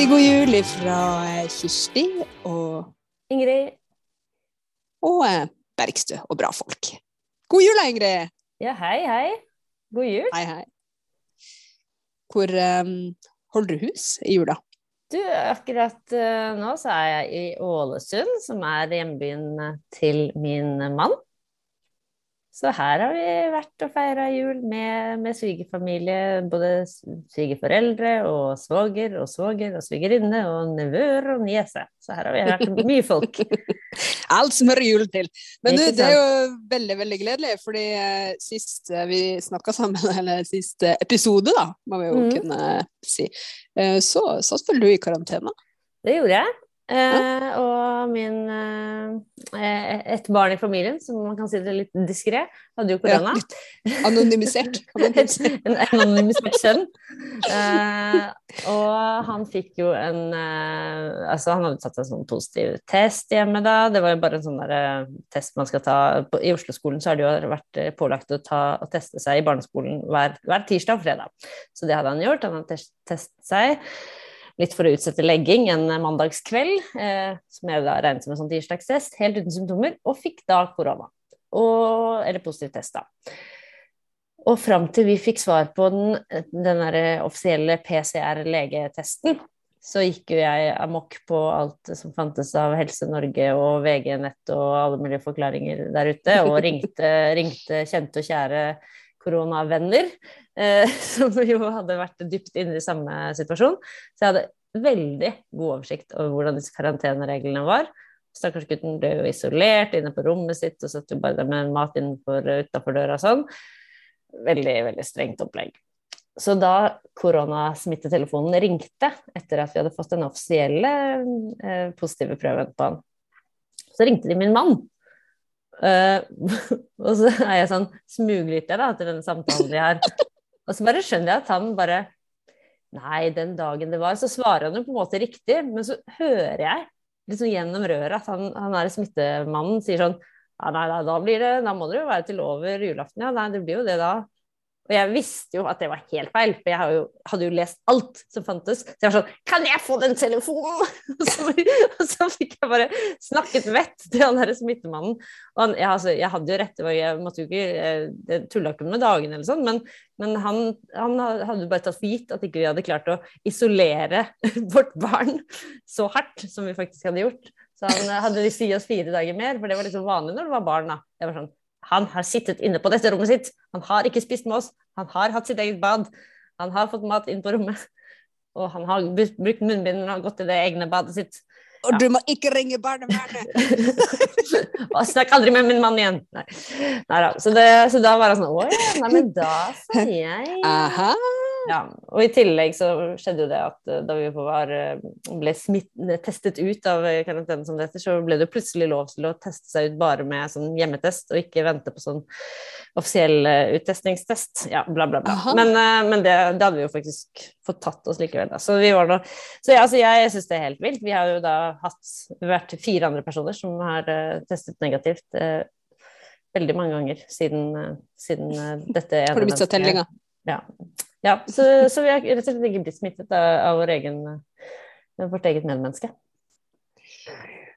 Riktig god jul fra Kirsti og, Ingrid. og eh, Bergstø og bra folk. God jul, Ingrid! Ja, hei, hei. God jul. Hei, hei. Hvor um, holder du hus i jula? Du, akkurat uh, nå så er jeg i Ålesund, som er hjembyen eh, til min mann. Så her har vi vært og feira jul med, med svigerfamilie. Både svigerforeldre og svoger og svoger og svigerinne og nevøer og niese. Så her har vi vært mye folk. Alt som hører jul til. Men du, det er jo veldig veldig gledelig, fordi eh, sist eh, vi snakka sammen, eller sist eh, episode, da, må vi jo mm. kunne si, så satt vel du i karantene? Det gjorde jeg. Eh, og min eh, Et barn i familien, som man kan si det litt diskré, hadde jo korona. litt anonymisert, anonymisert. en anonymisert sønn. Eh, og han fikk jo en eh, Altså, han hadde tatt en sånn positiv test hjemme da. Det var jo bare en sånn der, eh, test man skal ta på, I Oslo-skolen så har det jo vært eh, pålagt å ta å teste seg i barneskolen hver, hver tirsdag og fredag. Så det hadde han gjort. Han hadde test, testet seg. Litt for å utsette legging en mandagskveld, eh, som jeg da regnet som en sånn tirsdagstest, helt uten symptomer, og fikk da korona. Og, eller positiv test, da. Og fram til vi fikk svar på den, den offisielle PCR-legetesten, så gikk jo jeg amok på alt som fantes av Helse Norge og VG Nett og alle mulige forklaringer der ute, og ringte, ringte kjente og kjære koronavenner, eh, som jo hadde vært dypt inne i samme situasjon. Så jeg hadde veldig god oversikt over hvordan disse karantenereglene var. Stakkars gutten ble jo isolert inne på rommet sitt og satt jo bare der med mat utafor døra og sånn. Veldig, veldig strengt opplegg. Så da koronasmittetelefonen ringte, etter at vi hadde fått den offisielle eh, positive prøven på han, så ringte de min mann. Eh, og så er jeg sånn smuglytter da, til denne samtalen vi har. Og så bare skjønner jeg at han bare Nei, den dagen det var Så svarer han jo på en måte riktig, men så hører jeg liksom gjennom røret at han, han er smittemannen sier sånn ja, nei, nei, da blir det Da må det jo være til over julaften, ja. Nei, det blir jo det da. Og jeg visste jo at det var helt feil, for jeg jo, hadde jo lest alt som fantes. Så jeg var sånn Kan jeg få den telefonen?! Og så, og så fikk jeg bare snakket vett til han derre smittemannen. Og han, jeg, altså, jeg hadde jo rett, jeg måtte jo ikke Jeg tulla ikke med dagene eller sånn, men, men han, han hadde bare tatt for gitt at ikke vi hadde klart å isolere vårt barn så hardt som vi faktisk hadde gjort. Så han hadde lyst til å gi oss fire dager mer, for det var liksom vanlig når det var barn. da. Jeg var sånn, Han har sittet inne på dette rommet sitt, han har ikke spist med oss, han har hatt sitt eget bad, han har fått mat inn på rommet, og han har brukt munnbind og gått i det egne badet sitt. Og du må ikke ringe barnevernet! og snakk aldri med min mann igjen! Nei, Neida. Så, det, så da var han sånn Å ja, nei, men da sa jeg Aha! Ja, og i tillegg så skjedde jo det at eh, da vi var, eh, ble smitt, testet ut av karantene som dette, så ble det plutselig lov til å teste seg ut bare med sånn hjemmetest, og ikke vente på sånn offisiell uttestningstest. Ja, bla, bla, bla. Aha. Men, eh, men det, det hadde vi jo faktisk fått tatt oss likevel, da. Så vi var nå Så ja, altså, jeg syns det er helt vilt. Vi har jo da hatt vært fire andre personer som har eh, testet negativt eh, veldig mange ganger siden, eh, siden eh, dette ene Har du mennesket- tellinga? ja. Ja så, så vi har rett og slett ikke blitt smittet av, av vår egen, vårt eget medmenneske.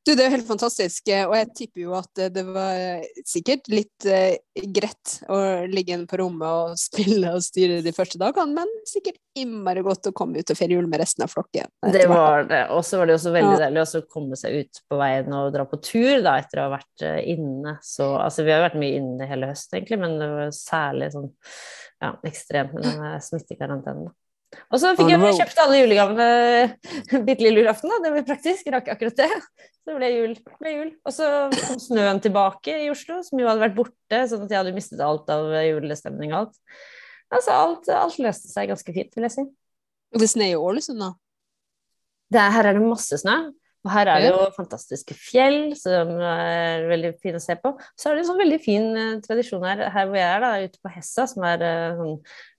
Du, det er jo helt fantastisk, eh, og jeg tipper jo at eh, det var sikkert litt eh, greit å ligge inne på rommet og spille og styre de første dagene, men sikkert innmari godt å komme ut og feire jul med resten av flokken. Det var det. Og så var det også veldig Ja. deilig å komme seg ut på veien og dra på tur da, etter å ha vært eh, inne. Så, altså, vi har jo vært mye inne hele høsten, egentlig, men det var særlig sånn ja, ekstremt med den smittekarantenen. Og så fikk jeg the kjøpt alle julegavene bitte lille julaften, da. Det var praktisk. Rakk akkurat det. Så det ble jul. Ble jul. Og så kom snøen tilbake i Oslo, som jo hadde vært borte, sånn at jeg hadde mistet alt av julestemning og alt. Altså alt, alt løste seg ganske fint, vil jeg si. Og det snør i Ålesund, da. Det er, her er det masse snø. Og her er det jo fantastiske fjell som er veldig fine å se på. Så er det en sånn veldig fin eh, tradisjon her, her hvor jeg er, da, ute på Hessa, som er eh, sånn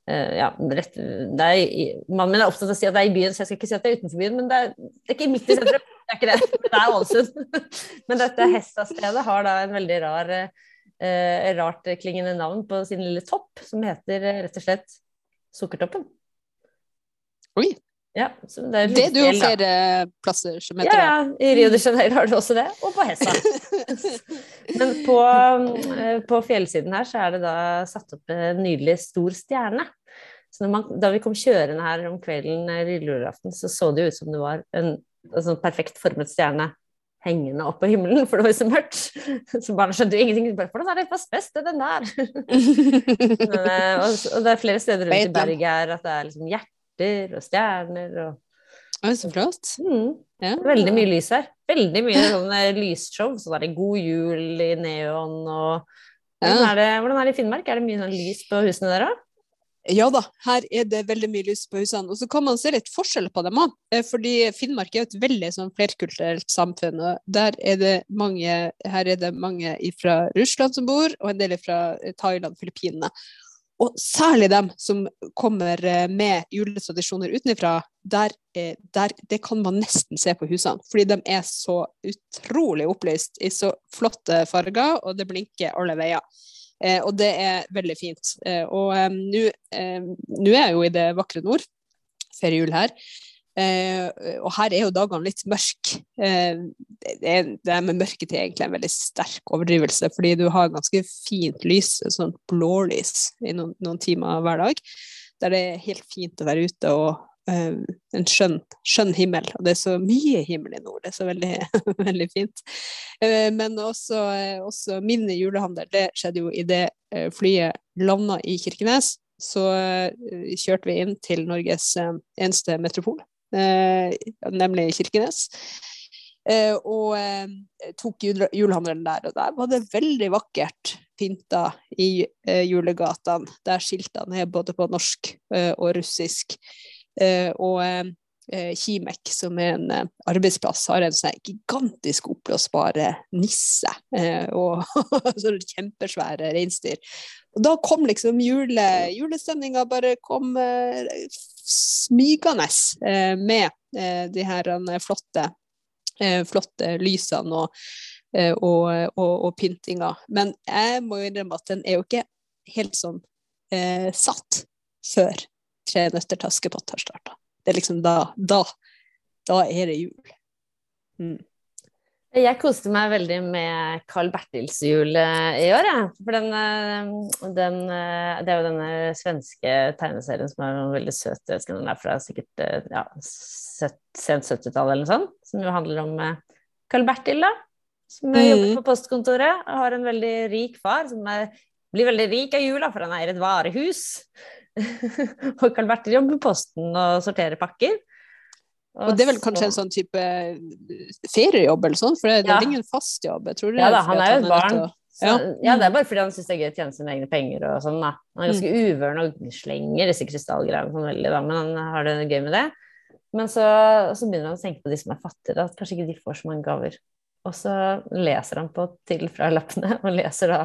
ja, rett, er, Mannen min er opptatt av å si at det er i byen, så jeg skal ikke si at det er utenfor byen, men det er, det er ikke midt i sentrum. Det er ikke det, men det er Ålesund. Men dette Hessa-stedet har da en veldig rar, eh, rart klingende navn på sin lille topp, som heter eh, rett og slett Sukkertoppen. Oi. Ja, det er, Det er det jo flere plasser som heter Ja, ja, i Rio de Janeiro har du også det, og på Hessa. Men på, eh, på fjellsiden her så er det da satt opp en nydelig stor stjerne. Så man, da vi kom kjørende her om kvelden eh, lille julaften, så så det jo ut som det var en, en sånn perfekt formet stjerne hengende opp på himmelen, for det var jo så mørkt. Så barna skjønte jo ingenting. Bare, Hvordan er det fast best, den der? Men, eh, og, og det er flere steder rundt i berget her at det er liksom hjerter og stjerner og Oi, så flott. mm. Ja. Veldig mye lys her. Veldig mye sånne lysshow. Så er det God jul i neon og hvordan Ja. er, det, hvordan er det i Finnmark? Er det mye sånn lys på husene der òg? Ja da, her er det veldig mye lys på husene. Og så kan man se litt forskjell på dem òg. Fordi Finnmark er jo et veldig sånn flerkulturelt samfunn. Og der er det mange, her er det mange fra Russland som bor, og en del fra Thailand, Filippinene. Og særlig dem som kommer eh, med juletradisjoner utenfra, der, eh, der, det kan man nesten se på husene. Fordi de er så utrolig opplyst i så flotte farger, og det blinker alle veier. Eh, og det er veldig fint. Eh, og eh, nå eh, er jeg jo i det vakre nord, før jul her. Eh, og her er jo dagene litt mørke. Eh, det, er- det er med mørketid egentlig en veldig sterk overdrivelse, fordi du har ganske fint lys, sånn blålys, i noen, noen timer hver dag. Der det er helt fint å være ute og eh, en skjønn, skjønn himmel. Og det er så mye himmel i nord, det er så veldig, veldig fint. Eh, men også, eh, også min julehandel, det skjedde jo idet uh, flyet landa i Kirkenes. Så kjørte vi inn til Norges eneste metropol, nemlig Kirkenes. Eh, og eh, tok julehandelen der, og der var det veldig vakkert pynta i eh, julegatene, der skiltene er både på norsk eh, og russisk. Eh, og eh, eh, Kimek, som er en eh, arbeidsplass, har en sånn gigantisk oppblåsbare nisse eh, og sånne kjempesvære reinsdyr. Og da kom liksom jule, julestemninga bare kom eh, smygende eh, med eh, de her eh, flotte, flotte lysene og, og, og, og pyntinga. Men jeg må innrømme at den er jo ikke helt sånn eh, satt før Tre nøtter til Askepott har starta. Det er liksom da, da, da er det jul. Mm. Jeg koste meg veldig med Carl Bertils jul eh, i år, jeg. For den, eh, den eh, Det er jo denne svenske tegneserien som er veldig søt. Jeg husker den er fra sikkert ja, søt- sent 70-tall eller noe sånt. Som jo handler om Carl Bertil, da. Som Mm. jobber på postkontoret. og Har en veldig rik far som er, blir veldig rik av jula, for han eier et varehus. og Carl Bertil jobber på Posten og sorterer pakker. Og det er vel kanskje en sånn type feriejobb eller sånn, for det, Ja. er ingen fast jobb. Jeg tror det Ja da, han er jo et barn. å- Så, Ja. ja. det er bare fordi han syns det er gøy å tjene sine egne penger og sånn, da. Han er ganske uvøren og slenger disse krystallgreiene sånn veldig, da, men han har det gøy med det. Men så, så begynner han å tenke på de som er fattige, da, at kanskje ikke de får så mange gaver. Og så leser han på til fra lappene, og leser da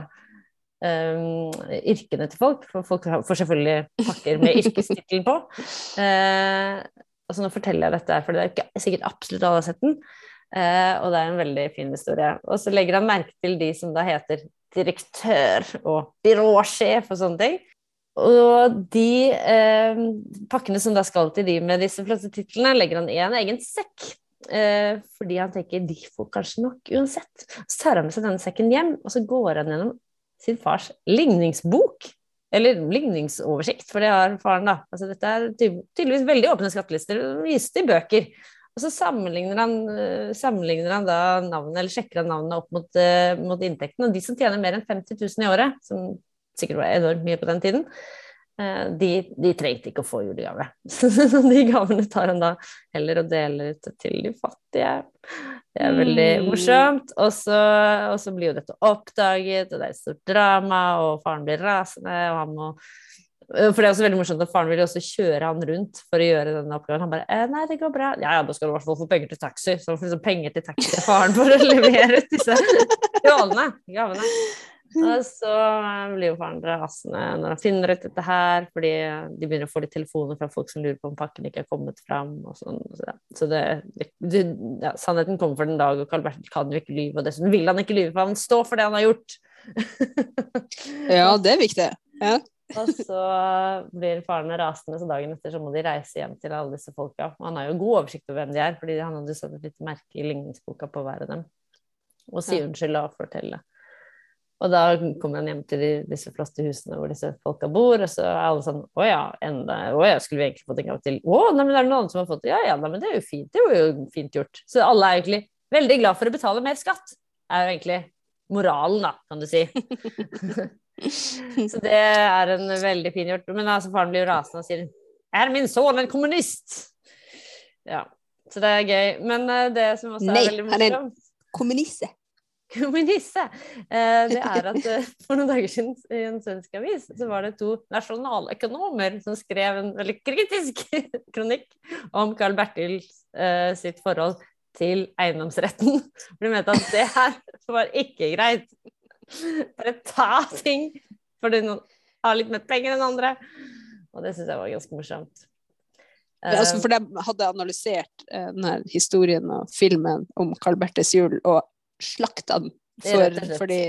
um, yrkene til folk, for folk får selvfølgelig pakker med yrkestittel på. Eh, og så nå forteller jeg dette, for det er ikke sikkert absolutt alle har sett den. Eh, og det er en veldig fin historie. Og så legger han merke til de som da heter direktør og byråsjef og sånne ting. Og de eh, pakkene som da skal til de med disse flotte titlene, legger han i en egen sekk. Eh, fordi han tenker de får kanskje nok uansett. Så tar han med seg denne sekken hjem, og så går han gjennom sin fars ligningsbok. Eller ligningsoversikt, for det har faren, da. Altså, dette er tydeligvis veldig åpne skattelister, vist i bøker. Og så sammenligner han, eh, sammenligner han da navnet, eller sjekker han navnet opp mot, eh, mot inntekten. Og de som tjener mer enn 50 000 i året, som sikkert var enormt mye på den tiden, de, de trengte ikke å få julegave. Så de gavene tar han da heller og deler ut til de fattige. Det er veldig Mm. morsomt. Og så, blir jo dette oppdaget, og det er et stort drama, og faren blir rasende, og han må Eh, For det er også veldig morsomt at faren vil også kjøre han rundt for å gjøre denne oppgaven. Han bare eh, 'Nei, det går bra.' Ja, ja, da skal du i hvert fall få penger til taxi. Så han får liksom penger til taxi til faren for å levere ut disse gavene. Og så eh, blir jo faren rasende når han finner ut dette her, fordi de begynner å få litt telefoner fra folk som lurer på om pakken ikke er kommet fram. Og sånn. Så, så det, det, ja, sannheten kommer for den dag, og Carl Bertil kan jo ikke lyve. Og dessuten vil han ikke lyve, for han står for det han har gjort. Ja, det er viktig. Ja. Og så blir faren rasende, så dagen etter så må de reise hjem til alle disse folka. Og han har jo god oversikt over hvem de er, fordi han hadde satt et lite merke i ligningsboka på hver av dem. Og si unnskyld og fortelle. Og da kommer han hjem til de, disse flotte husene hvor disse folka bor, og så er alle sånn Å ja, enda Å ja, skulle vi egentlig fått en gang til? Å, nei, men det er noen andre som har fått det? Ja ja, nei, men det er jo fint. Det var jo fint gjort. Så alle er egentlig veldig glad for å betale mer skatt. Er jo egentlig moralen, da, kan du si. så det er en veldig fin gjort. Men altså, faren blir jo rasende og sier Er min sønn en kommunist? Ja. Så det er gøy. Men uh, det som også Nei, er veldig morsomt Nei, han er en kommuniste. Kommunisse, eh, det er at eh, for noen dager siden i en svensk avis så var det to nasjonaløkonomer som skrev en veldig kritisk kronikk om Carl Bertil eh, sitt forhold til eiendomsretten. For de mente at det her var ikke greit. Bare ta ting fordi noen har litt mer penger enn andre. Og det syns jeg var ganske morsomt. Altså for de hadde analysert denne historien og filmen om Carl Bertes jul og slakta den for, fordi,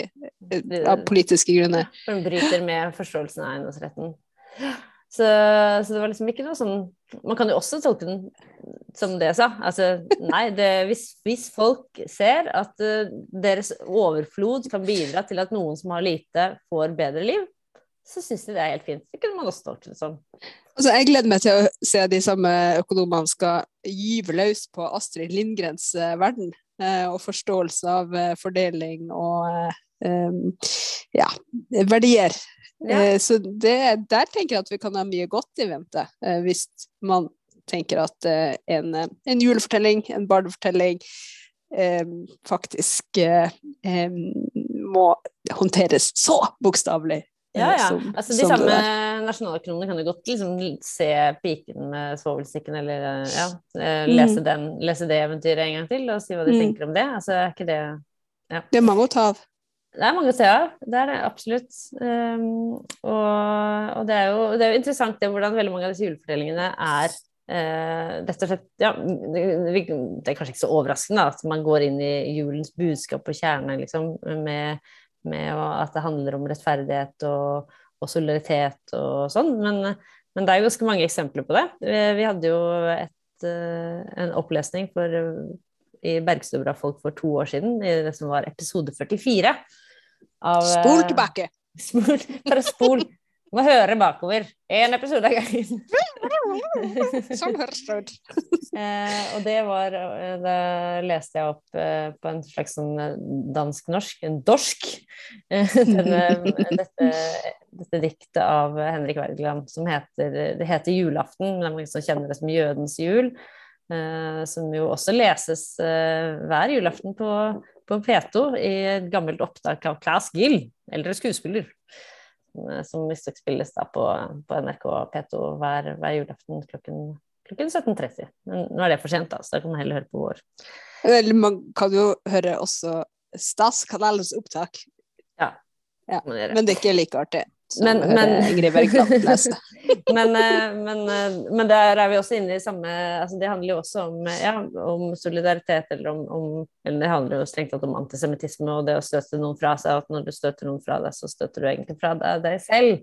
av politiske grunner. For den bryter med forståelsen av eiendomsretten. Så, så det var liksom ikke noe sånn Man kan jo også tolke den som det jeg sa. Altså, nei, det, hvis, hvis folk ser at uh, deres overflod kan bidra til at noen som har lite, får bedre liv, så syns de det er helt fint. Det kunne man også tolke det som. Altså, jeg gleder meg til å se de samme økonomene skal gyve løs på Astrid Lindgrens eh, verden, og forståelse av eh, fordeling og eh, ja, verdier. Ja. Eh, så det, der tenker jeg at vi kan ha mye godt i vente, eh, hvis man tenker at eh, en, eh, en julefortelling, en barnefortelling, faktisk eh, må håndteres så bokstavelig. Eh, Ja, ja. som- Altså, de samme der. nasjonalkronene kan jo godt liksom se piken med svovelstikken, eller eh, ja, lese, lese, den, lese det eventyret en gang til, og si hva de Mm. tenker om det. Altså, er ikke det Det er mange å ta av. Det er mange å se av, det er det absolutt. Um, og og det, er jo, det er jo interessant det hvordan veldig mange av disse julefortellingene er Uh, rett og slett ja, det, det er kanskje ikke så overraskende da, at man går inn i julens budskap og kjerne liksom, med, med at det handler om rettferdighet og, og solidaritet og sånn, men, men det er jo ganske mange eksempler på det. Vi, vi hadde jo et, eh, en opplesning for i Bergstubra folk for to år siden, i det som var episode 44. Av, eh, Spol tilbake! Spol, bare spol. Du må høre bakover. Én episode av gangen. Som høres det ut. Eh, og det var Det Da leste jeg opp eh, på en slags sånn eh, dansk-norsk, en dorsk, eh, denne, dette, dette diktet av Henrik Wergeland som heter Det heter 'Julaften', men det er mange som kjenner det som 'Jødens jul'. eh, som jo også leses eh, hver julaften på, på P2 i et gammelt opptak av Claes Gill, eldre skuespiller. Eh, Som visstnok spilles da på, på NRK P2 hver, hver julaften klokken klokken 17.30. Men nå er det for sent, da, så da kan man heller høre på vår. Eller man kan jo høre også Stas-kanalens opptak, Man gjøre. men det er ikke like artig Men- men- men, eh, men, eh, men der er vi også inne i samme altså Det handler jo også om, ja, om solidaritet, eller om, om Eller det handler jo strengt tatt om antisemittisme og det å støte noen fra seg. At når du støter noen fra deg, så støter du egentlig fra deg deg selv.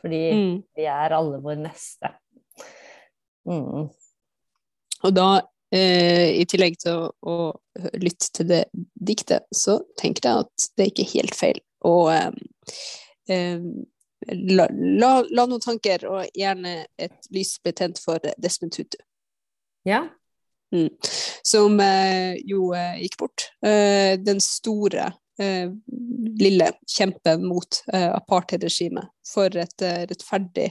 Fordi Mm. vi er alle vår neste. Mm. Og da, eh, i tillegg til å, å lytte til det diktet, så tenker jeg at det er ikke helt feil å eh, eh, la, la, la noen tanker, og gjerne et lys betent for Desmond Tutu. Ja. som eh, jo eh, gikk bort. Eh, den store, eh, lille kjempen mot eh, apartheidregimet for et eh, rettferdig,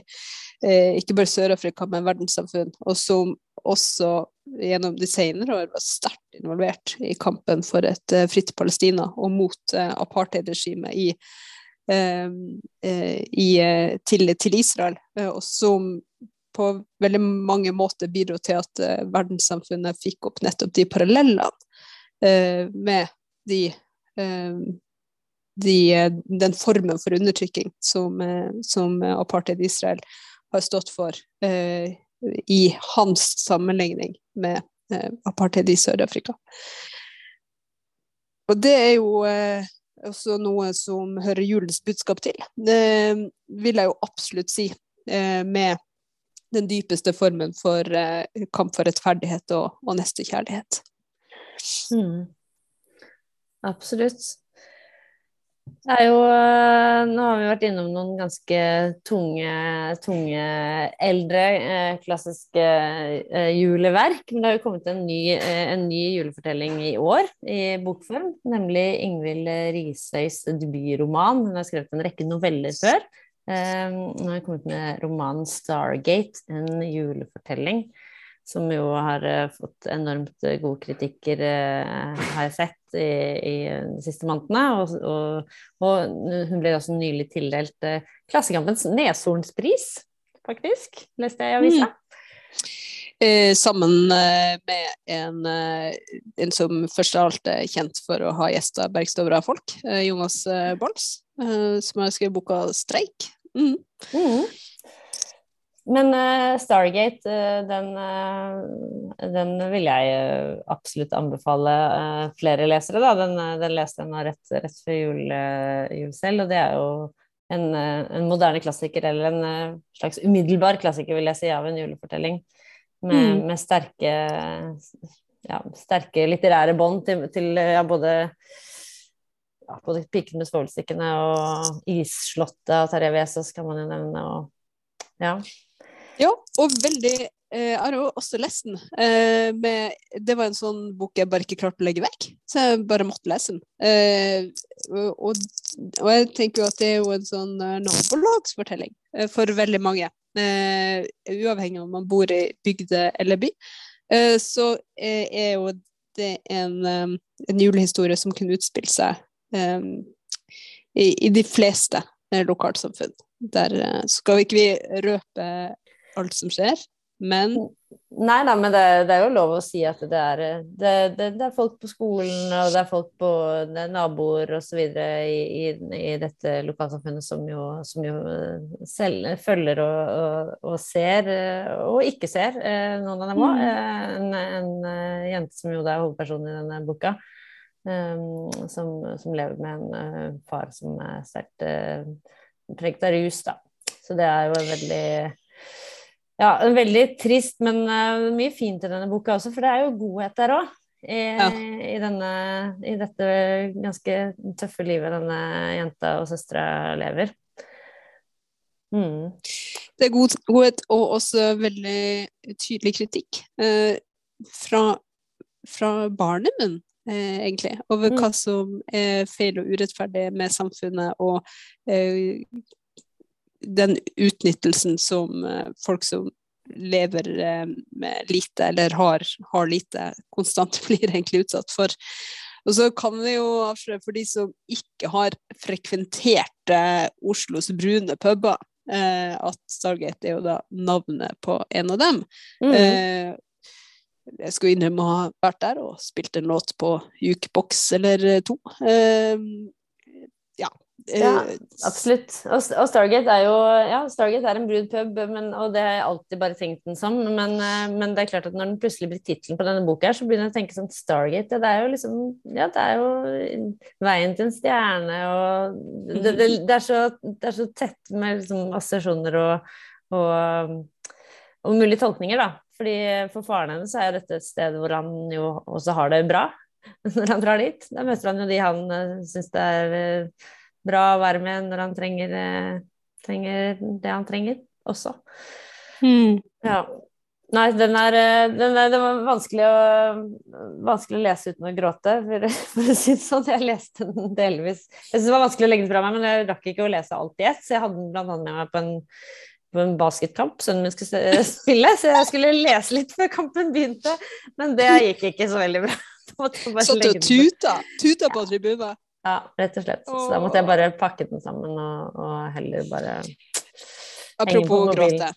eh, ikke bare Sør-Afrika, men verdenssamfunn, og som også gjennom de senere år var sterkt involvert i kampen for et fritt Palestina og mot apartheidregimet i, i, eh, til, til Israel, eh, og som på veldig mange måter bidro til at eh, verdenssamfunnet fikk opp nettopp de parallellene eh, med de, eh, de, eh, den formen for undertrykking som, eh, som apartheid Israel har stått for eh, i hans sammenligning med eh, apartheid i Sør-Afrika. Og det er jo eh, også noe som hører julens budskap til. Det vil jeg jo absolutt si, eh, med den dypeste formen for eh, kamp for rettferdighet og, og nestekjærlighet. Mm. Absolutt. Det er jo eh, Nå har vi vært innom noen ganske tunge, tunge eldre eh, klassiske eh, juleverk. Men det har jo kommet en ny, en ny, julefortelling i år i bokform. Nemlig Ingvild Risøys debutroman. Hun har skrevet en rekke noveller før. Nå har hun kommet med romanen 'Stargate', en julefortelling som jo har uh, fått enormt uh, gode kritikker, uh, har jeg sett, i, i, de siste månedene. Og, og, og, hun ble også nylig tildelt Klassekampens Neshornspris, faktisk, leste jeg i avisa. Mm. Eh, sammen med en, en, som først av alt er kjent for å ha gjesta Bergstøvra folk, Jonas Bolls, som har skrevet boka 'Streik'. Mm. Mm. Men uh, Stargate, uh, den, uh, den, vil jeg absolutt anbefale flere lesere. Da. Den, den leste jeg nå rett, rett før jul, jul, selv, og det er jo en, en, moderne klassiker, eller en slags umiddelbar klassiker, vil jeg si, av en julefortelling. Med, mm. med sterke, ja, sterke litterære bånd til, til ja, både ja, både 'Piken med svovelstikkene' og 'Isslottet' av Terje Vesaas kan man jo nevne. Og, ja. Ja, og veldig eh, Jeg har jo også lest den. Eh, med, det var en sånn bok jeg bare ikke klarte å legge vekk, så jeg bare måtte lese den. Eh, og, og, jeg tenker jo at det er jo en sånn nabolagsfortelling for veldig mange. Uavhengig om man bor i bygde eller by. så er jo det en, en, julehistorie som kunne utspille seg i, i, de fleste lokalsamfunn. Der skal vi ikke vi røpe alt som skjer, men Nei da, men det, det, er jo lov å si at det er, det, det, det er folk på skolen, og det er folk på det er naboer osv. I, i, i dette lokalsamfunnet som jo, som jo selv følger og, og, og, ser, og ikke ser, eh, noen av dem òg. Mm. En, en, jente som jo da er hovedpersonen i denne boka, som, som, lever med en far som er sterkt preget av rus, da. Så det er jo en veldig ja, veldig trist, men uh, mye fint i denne boka også, for det er jo godhet der òg. I, ja. i, denne, I dette ganske tøffe livet denne jenta og søstera lever. Mm. Det er god, godhet og også veldig tydelig kritikk eh, fra, fra barnet min, eh, egentlig, over mm. hva som er feil og urettferdig med samfunnet, og eh, den utnyttelsen som eh, folk som lever eh, med lite, eller har, har lite, konstant blir egentlig utsatt for. Og så kan vi jo avsløre for de som ikke har frekventert eh, Oslos brune puber, eh, at Stargate er jo da navnet på en av dem. Mm. Eh, jeg skulle innrømme å ha vært der og spilt en låt på jukebox eller to. Eh, ja, eh, absolutt. Og, og, Stargate er jo ja, Stargate er en brud pub, men, og det har jeg alltid bare tenkt den som. Men, eh, men, det er klart at når den plutselig blir tittelen på denne boka, her, så begynner jeg å tenke sånn Stargate, ja, det er jo liksom Ja, det er jo veien til en stjerne, og det, det, det, er, så, det er, så, tett med liksom, assosiasjoner og, og, og mulige tolkninger, da. Fordi For faren hennes er jo dette et sted hvor han jo også har det bra når han drar dit. Da møter han jo de han uh, syns det er bra å være med når han trenger, eh, trenger det han trenger også. Mm. Ja. Nei, den er, eh, den er, den var vanskelig å, vanskelig å, lese uten å gråte, for, for å si det sånn. Jeg leste den delvis Jeg syntes det var vanskelig å legge den fra meg, men jeg rakk ikke å lese alt i ett, så jeg hadde den blant annet med meg på en, på en basketkamp sønnen min skulle spille, så jeg skulle lese litt før kampen begynte, men det gikk ikke så veldig bra. Satt og tuta? Tuta på tribunen? Ja, rett og slett. Så da måtte jeg bare pakke den sammen og, og heller bare Apropos gråte.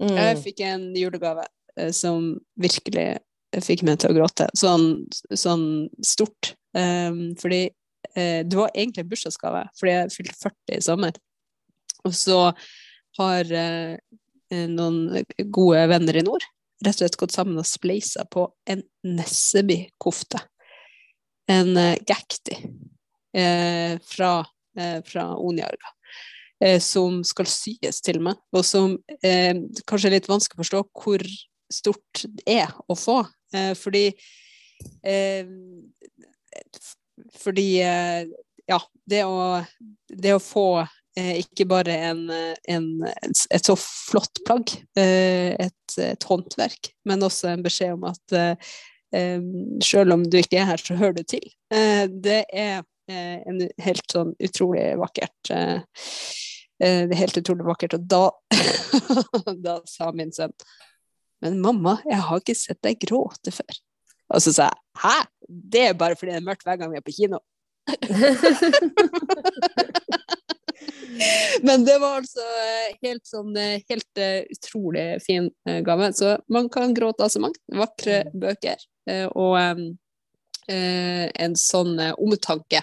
Mm. Jeg fikk en julegave eh, som virkelig fikk meg til å gråte. Sånn, sånn stort. Um, fordi uh, det var egentlig en bursdagsgave, fordi jeg fylte 40 i sommer. Og så har uh, noen gode venner i nord rett og slett gått sammen og spleisa på en Nesseby-kofte. En uh, Gacti eh, fra, eh, fra Onjarga. Eh, som skal syes til meg, og som eh, kanskje er litt vanskelig å forstå hvor stort det er å få. Eh, fordi Fordi ja, det å, det å få ikke bare en, en, et så flott plagg, et, et, håndverk, men også en beskjed om at selv om du ikke er her, så hører du til. det er en helt sånn utrolig vakkert det er helt utrolig vakkert. Og da, da sa min sønn Men mamma, jeg har ikke sett deg gråte før. Og så sa jeg hæ? Det er bare fordi det er mørkt hver gang vi er på kino. Men det var altså helt sånn helt utrolig fin gave. Så man kan gråte av så mangt. Vakre mm. bøker. Og en sånn omtanke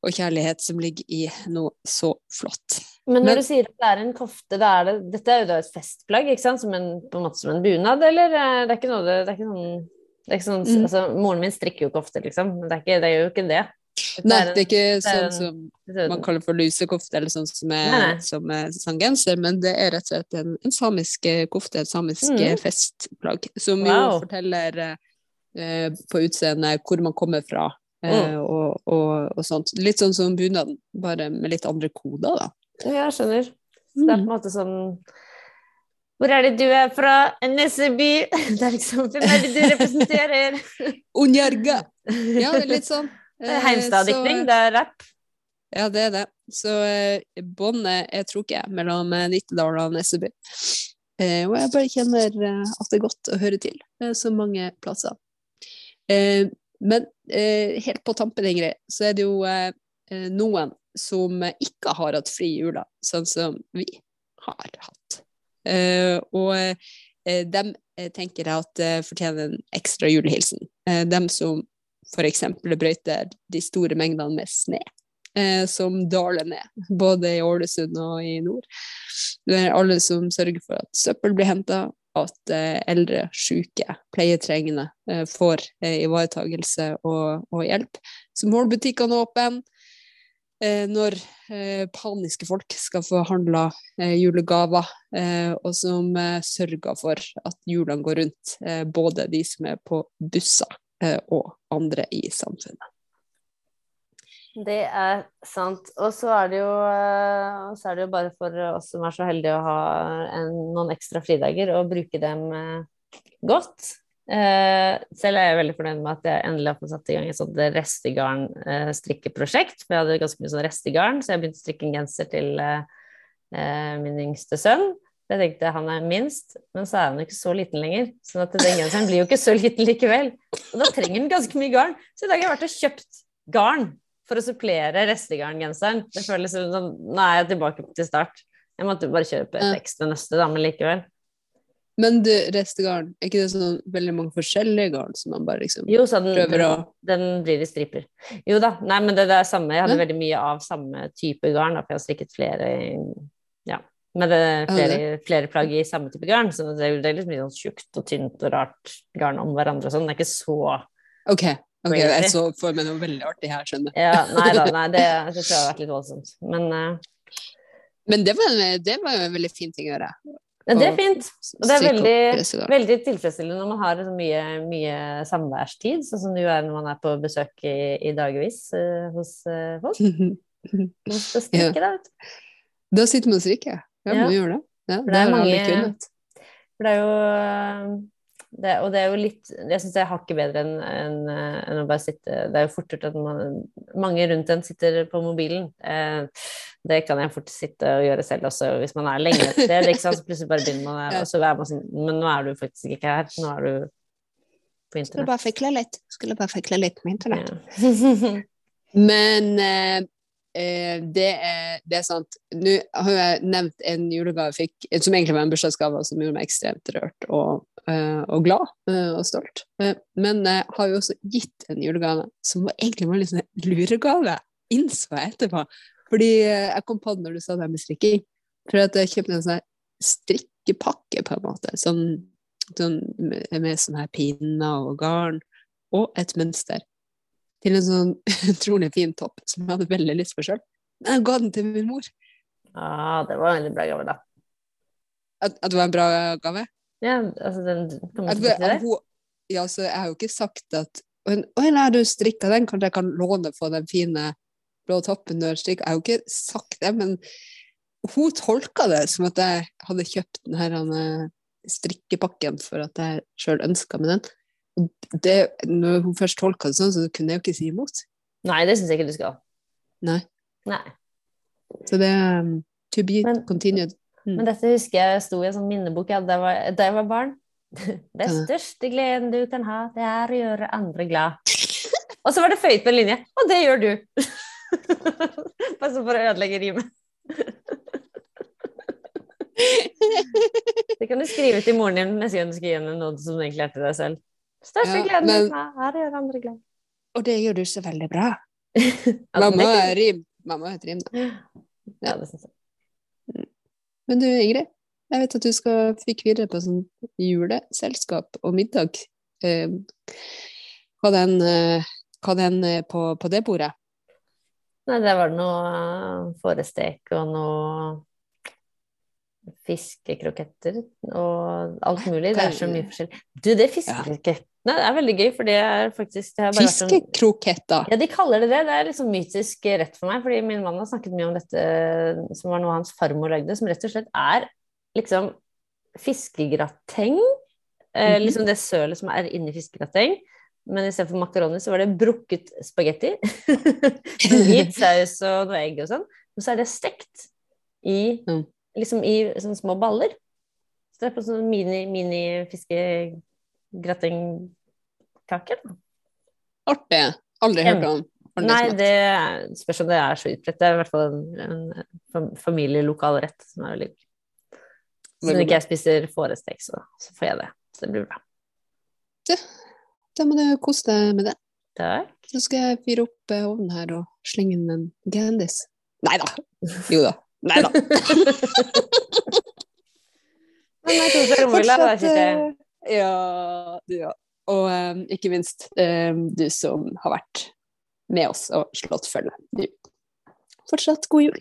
og kjærlighet som ligger i noe så flott. Men når Men, du sier at det er en kofte, det er det, dette er jo da et festplagg, ikke sant? Som en, på en måte som en bunad, eller eh, det er ikke noe det, det er ikke sånn, er ikke sånn mm. altså, Moren min strikker jo kofte, liksom, det er, ikke, det er jo ikke det. Nei, det er ikke sånn som man kaller for lusekofte, eller sånn som er, nei, nei. Som er sånn genser, men det er rett og slett en, samisk kofte, et samisk mm. festplagg, som wow. jo forteller eh, på utseendet hvor man kommer fra, Mm. Og, og, og, sånt. Litt sånn som bunaden, bare med litt andre koder, da. Ja, jeg skjønner. Så det er på en mm. måte sånn Hvor er det du er fra? Nesseby? Det er liksom Hvem er det du representerer? Unjarga. Ja, litt sånn. Heimstad-dikting, det er rapp. Ja, det er det. Så eh, båndet er trukket mellom Nittedal og Nesseby. Eh, og jeg bare kjenner at det er godt å høre til så mange plasser. Men eh, helt på tampen, Ingrid, så er det jo eh, eh, noen som ikke har hatt fri i jula, sånn som vi har hatt. Eh, og eh, dem eh, tenker jeg at fortjener en ekstra julehilsen. dem som f.eks. brøyter de store mengdene med sne. som daler ned, både i Ålesund og i nord. Det er alle som sørger for at søppel blir henta, at eh, eldre, syke, pleietrengende eh, får eh, ivaretagelse og, og, hjelp. Så målbutikkene er åpne. Når paniske folk skal få handla julegaver, og som sørger for at julene går rundt både de som er på busser og andre i samfunnet. Det er sant. Og så er det jo, eh, er det jo bare for oss som er så heldige å ha en, noen ekstra fridager, å bruke dem eh, godt. Eh, selv er jeg veldig fornøyd med at jeg endelig har fått satt i gang et sånt restegarn-strikkeprosjekt. For jeg hadde ganske mye sånn restegarn, så jeg begynte å strikke en genser til min yngste sønn. Jeg tenkte han er minst, men så er han jo ikke så liten lenger. sånn at den genseren blir jo ikke så liten likevel. Og da trenger den ganske mye garn. Så i dag har jeg vært og kjøpt garn for å supplere restegarngenseren. Det føles som sånn, Nå er jeg tilbake til start. Jeg måtte bare kjøpe et ekstra nøste, da, men likevel. Men du, restegarn, er ikke det sånn veldig mange forskjellige garn som man bare liksom jo, den, prøver å den, blir i striper. Jo da, nei, men det, det er samme. Jeg hadde ja. veldig mye av samme type garn, da, for jeg har strikket flere ja, med det, flere, flere, plagg i samme type garn. Så det, det er litt mye sånn tjukt og tynt og rart garn om hverandre og sånn. Det er ikke så Ok, Ok, Jeg så for meg noe veldig artig her, skjønner Ja, nei da, nei, det syns jeg har vært litt voldsomt. Men, uh, Men det, var, det var jo en veldig fin ting å gjøre. Ja, det er fint. Og det er veldig, veldig tilfredsstillende når man har så mye, mye samværstid, sånn som det jo er når man er på besøk i, i dagevis uh, hos uh, folk. Man skal strikke, da, vet du. Da sitter man og strikker. Ja, ja. man gjør det. Ja, det, det er mange For det er jo det, og det er jo litt Jeg syns det er hakket bedre enn en, en å bare sitte Det er jo fort gjort at man, mange rundt en sitter på mobilen. Eh, det kan jeg fort sitte og gjøre selv også, hvis man er lenge et sted. Liksom. Så plutselig bare begynner man, og så er man sånn Men nå er du faktisk ikke her. Nå er du på internett. Skulle bare fikle litt. Skulle bare fikle litt med internett. Ja. Men eh, Eh, det, er, det, er, sant. Nå har jeg nevnt en julegave jeg fikk, som egentlig var en bursdagsgave, som gjorde meg ekstremt rørt og, og glad uh, og stolt. Uh, men jeg har jo også gitt en julegave som var egentlig var litt sånn luregave, innså jeg etterpå. Fordi jeg kom på det når du sa det med strikking. For at jeg kjøpte en sånn strikkepakke, på en måte. Sånn, sånn med, sånne her pinner og garn. Og et mønster. til en sånn utrolig fin topp som jeg hadde veldig lyst på sjøl. Men jeg ga den til min mor. Ja, det var en veldig bra gave, da. At, at det var en bra gave. Ja, altså den At, til å hun, ja, så jeg har jo ikke sagt at oi, nei, du strikka den, kanskje jeg kan låne på den fine blå toppen du har strikka. Jeg har jo ikke sagt det, men hun tolka det som at jeg hadde kjøpt den her eh, strikkepakken for at jeg sjøl ønska med den. Og det, når hun først tolka det sånn, så kunne jeg jo ikke si imot. Nei, det syns jeg ikke du skal. Nei. Nei. Så det er um, to be Men- continued. Mm. Men dette husker jeg sto i en sånn minnebok jeg hadde da jeg var, barn. Den største gleden du kan ha, det er å gjøre andre glad. Og så var det føyet på en linje, og det gjør du! Bare så for å ødelegge rimet. Det kan du skrive til moren din neste gang du skal gi henne noe som du egentlig er til deg selv. Største Ja, gleden men- er å gjøre andre glad. Og det gjør du så veldig bra. Altså, Mamma er rim. Mamma er et rim, da. Ja, det synes jeg. Men du, Ingrid, jeg vet at du skal fikk videre på sånn juleselskap og middag. Eh, hva den, eh, hva den eh, på, på det bordet? Nei, det var noe uh, fårestek og noe fiskekroketter og alt mulig. Det er så mye forskjellig. Du, det fiskekrokettene er veldig gøy, for det er faktisk det sånn Fiskekroketter. Ja, de kaller det det. Det er liksom mytisk rett for meg, fordi min mann har snakket mye om dette, som var noe hans farmor lagde, som rett og slett er liksom fiskegrateng. Eh, Mhm. liksom det sølet som er inni fiskegrateng. Men istedenfor makaroni så var det brukket spagetti. Med hvit saus og noe egg og sånn. Og så er det stekt i, Mm. Liksom i sånne små baller. Så det er på sånn mini-fiskegratengkaker. Artig. Aldri hørt om. Nei, det spørs om det er så utbredt. Det er i hvert fall en, en familielokal rett som er veldig Så når ikke jeg spiser fårestek, så, så får jeg det. Så det blir bra. Da må du kose deg med det. Takk. Så skal jeg fyre opp eh, ovnen her og slenge inn en Gandis. Nei da. Jo da. Nei da. Men jeg tror det rolig, da. Sitter Ja, du ja. Og um, ikke minst um, du som har vært med oss og slått følge. Fortsatt god jul.